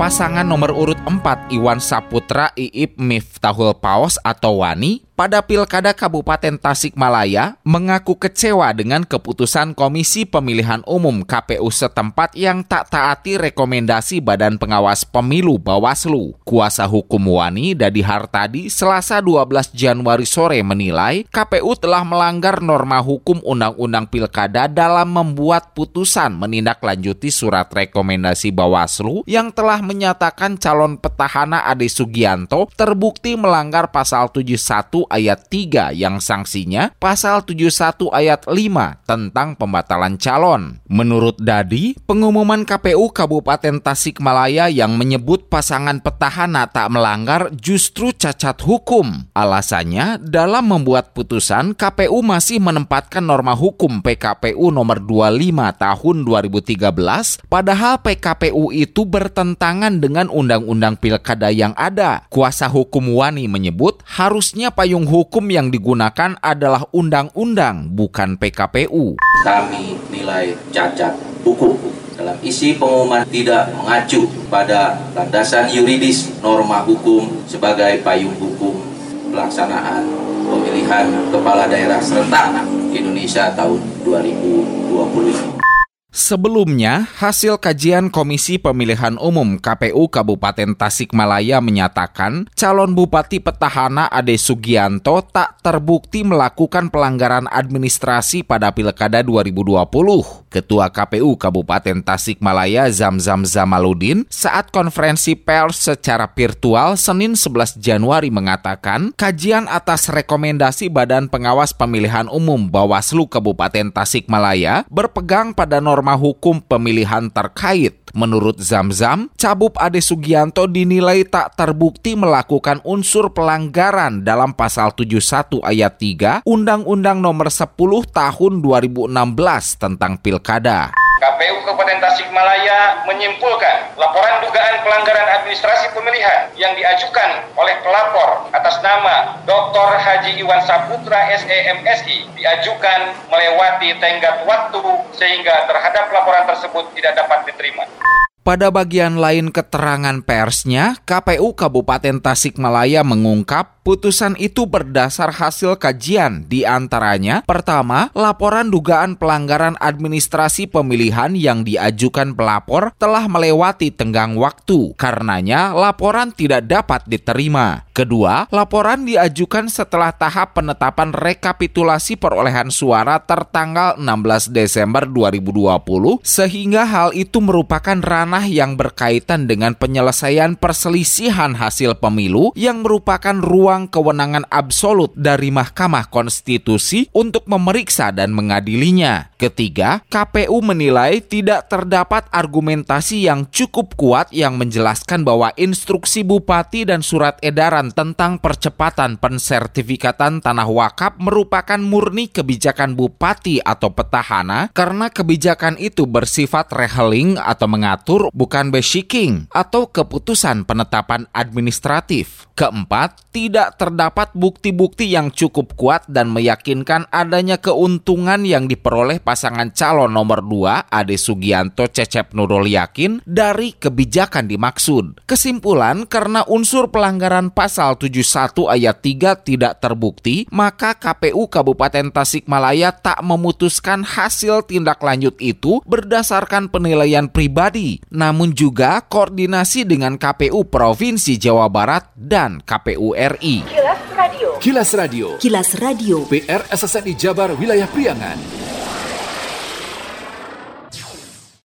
pasangan nomor urut 4 Iwan Saputra Iip Miftahul Paos atau Wani pada Pilkada Kabupaten Tasikmalaya mengaku kecewa dengan keputusan Komisi Pemilihan Umum KPU setempat yang tak taati rekomendasi Badan Pengawas Pemilu Bawaslu. Kuasa hukum Wani Dadi Hartadi Selasa 12 Januari sore menilai KPU telah melanggar norma hukum Undang-Undang Pilkada dalam membuat putusan menindaklanjuti surat rekomendasi Bawaslu yang telah menyatakan calon petahana Ade Sugianto terbukti melanggar pasal 71 ayat 3 yang sanksinya pasal 71 ayat 5 tentang pembatalan calon. Menurut Dadi, pengumuman KPU Kabupaten Tasikmalaya yang menyebut pasangan petahana tak melanggar justru cacat hukum. Alasannya, dalam membuat putusan, KPU masih menempatkan norma hukum PKPU nomor 25 tahun 2013, padahal PKPU itu bertentangan dengan undang-undang pilkada yang ada. Kuasa hukum Wani menyebut harusnya payung payung hukum yang digunakan adalah undang-undang, bukan PKPU. Kami nilai cacat hukum dalam isi pengumuman tidak mengacu pada landasan yuridis norma hukum sebagai payung hukum pelaksanaan pemilihan kepala daerah serentak Indonesia tahun 2020 Sebelumnya, hasil kajian Komisi Pemilihan Umum KPU Kabupaten Tasikmalaya menyatakan calon Bupati Petahana Ade Sugianto tak terbukti melakukan pelanggaran administrasi pada Pilkada 2020. Ketua KPU Kabupaten Tasikmalaya Zamzam Zamaludin saat konferensi pers secara virtual Senin 11 Januari mengatakan kajian atas rekomendasi Badan Pengawas Pemilihan Umum Bawaslu Kabupaten Tasikmalaya berpegang pada norma norma hukum pemilihan terkait. Menurut Zamzam, Cabub Ade Sugianto dinilai tak terbukti melakukan unsur pelanggaran dalam pasal 71 ayat 3 Undang-Undang Nomor 10 Tahun 2016 tentang Pilkada. KPU Kabupaten Tasikmalaya menyimpulkan laporan dugaan pelanggaran administrasi pemilihan yang diajukan oleh pelapor atas nama Dr. Haji Iwan Saputra SEMSI diajukan melewati tenggat waktu sehingga terhadap laporan tersebut tidak dapat diterima. Pada bagian lain keterangan persnya, KPU Kabupaten Tasikmalaya mengungkap Putusan itu berdasar hasil kajian di antaranya pertama, laporan dugaan pelanggaran administrasi pemilihan yang diajukan pelapor telah melewati tenggang waktu. Karenanya, laporan tidak dapat diterima. Kedua, laporan diajukan setelah tahap penetapan rekapitulasi perolehan suara tertanggal 16 Desember 2020 sehingga hal itu merupakan ranah yang berkaitan dengan penyelesaian perselisihan hasil pemilu yang merupakan ruang ruang kewenangan absolut dari Mahkamah Konstitusi untuk memeriksa dan mengadilinya. Ketiga, KPU menilai tidak terdapat argumentasi yang cukup kuat yang menjelaskan bahwa instruksi bupati dan surat edaran tentang percepatan pensertifikatan tanah wakaf merupakan murni kebijakan bupati atau petahana karena kebijakan itu bersifat reheling atau mengatur bukan beshiking atau keputusan penetapan administratif. Keempat, tidak terdapat bukti-bukti yang cukup kuat dan meyakinkan adanya keuntungan yang diperoleh pasangan calon nomor 2 Ade Sugianto Cecep Nurul Yakin dari kebijakan dimaksud. Kesimpulan, karena unsur pelanggaran pasal 71 ayat 3 tidak terbukti, maka KPU Kabupaten Tasikmalaya tak memutuskan hasil tindak lanjut itu berdasarkan penilaian pribadi, namun juga koordinasi dengan KPU Provinsi Jawa Barat dan KPU RI. Kilas Radio. Kilas Radio. Kilas Radio. PR SSNI Jabar Wilayah Priangan.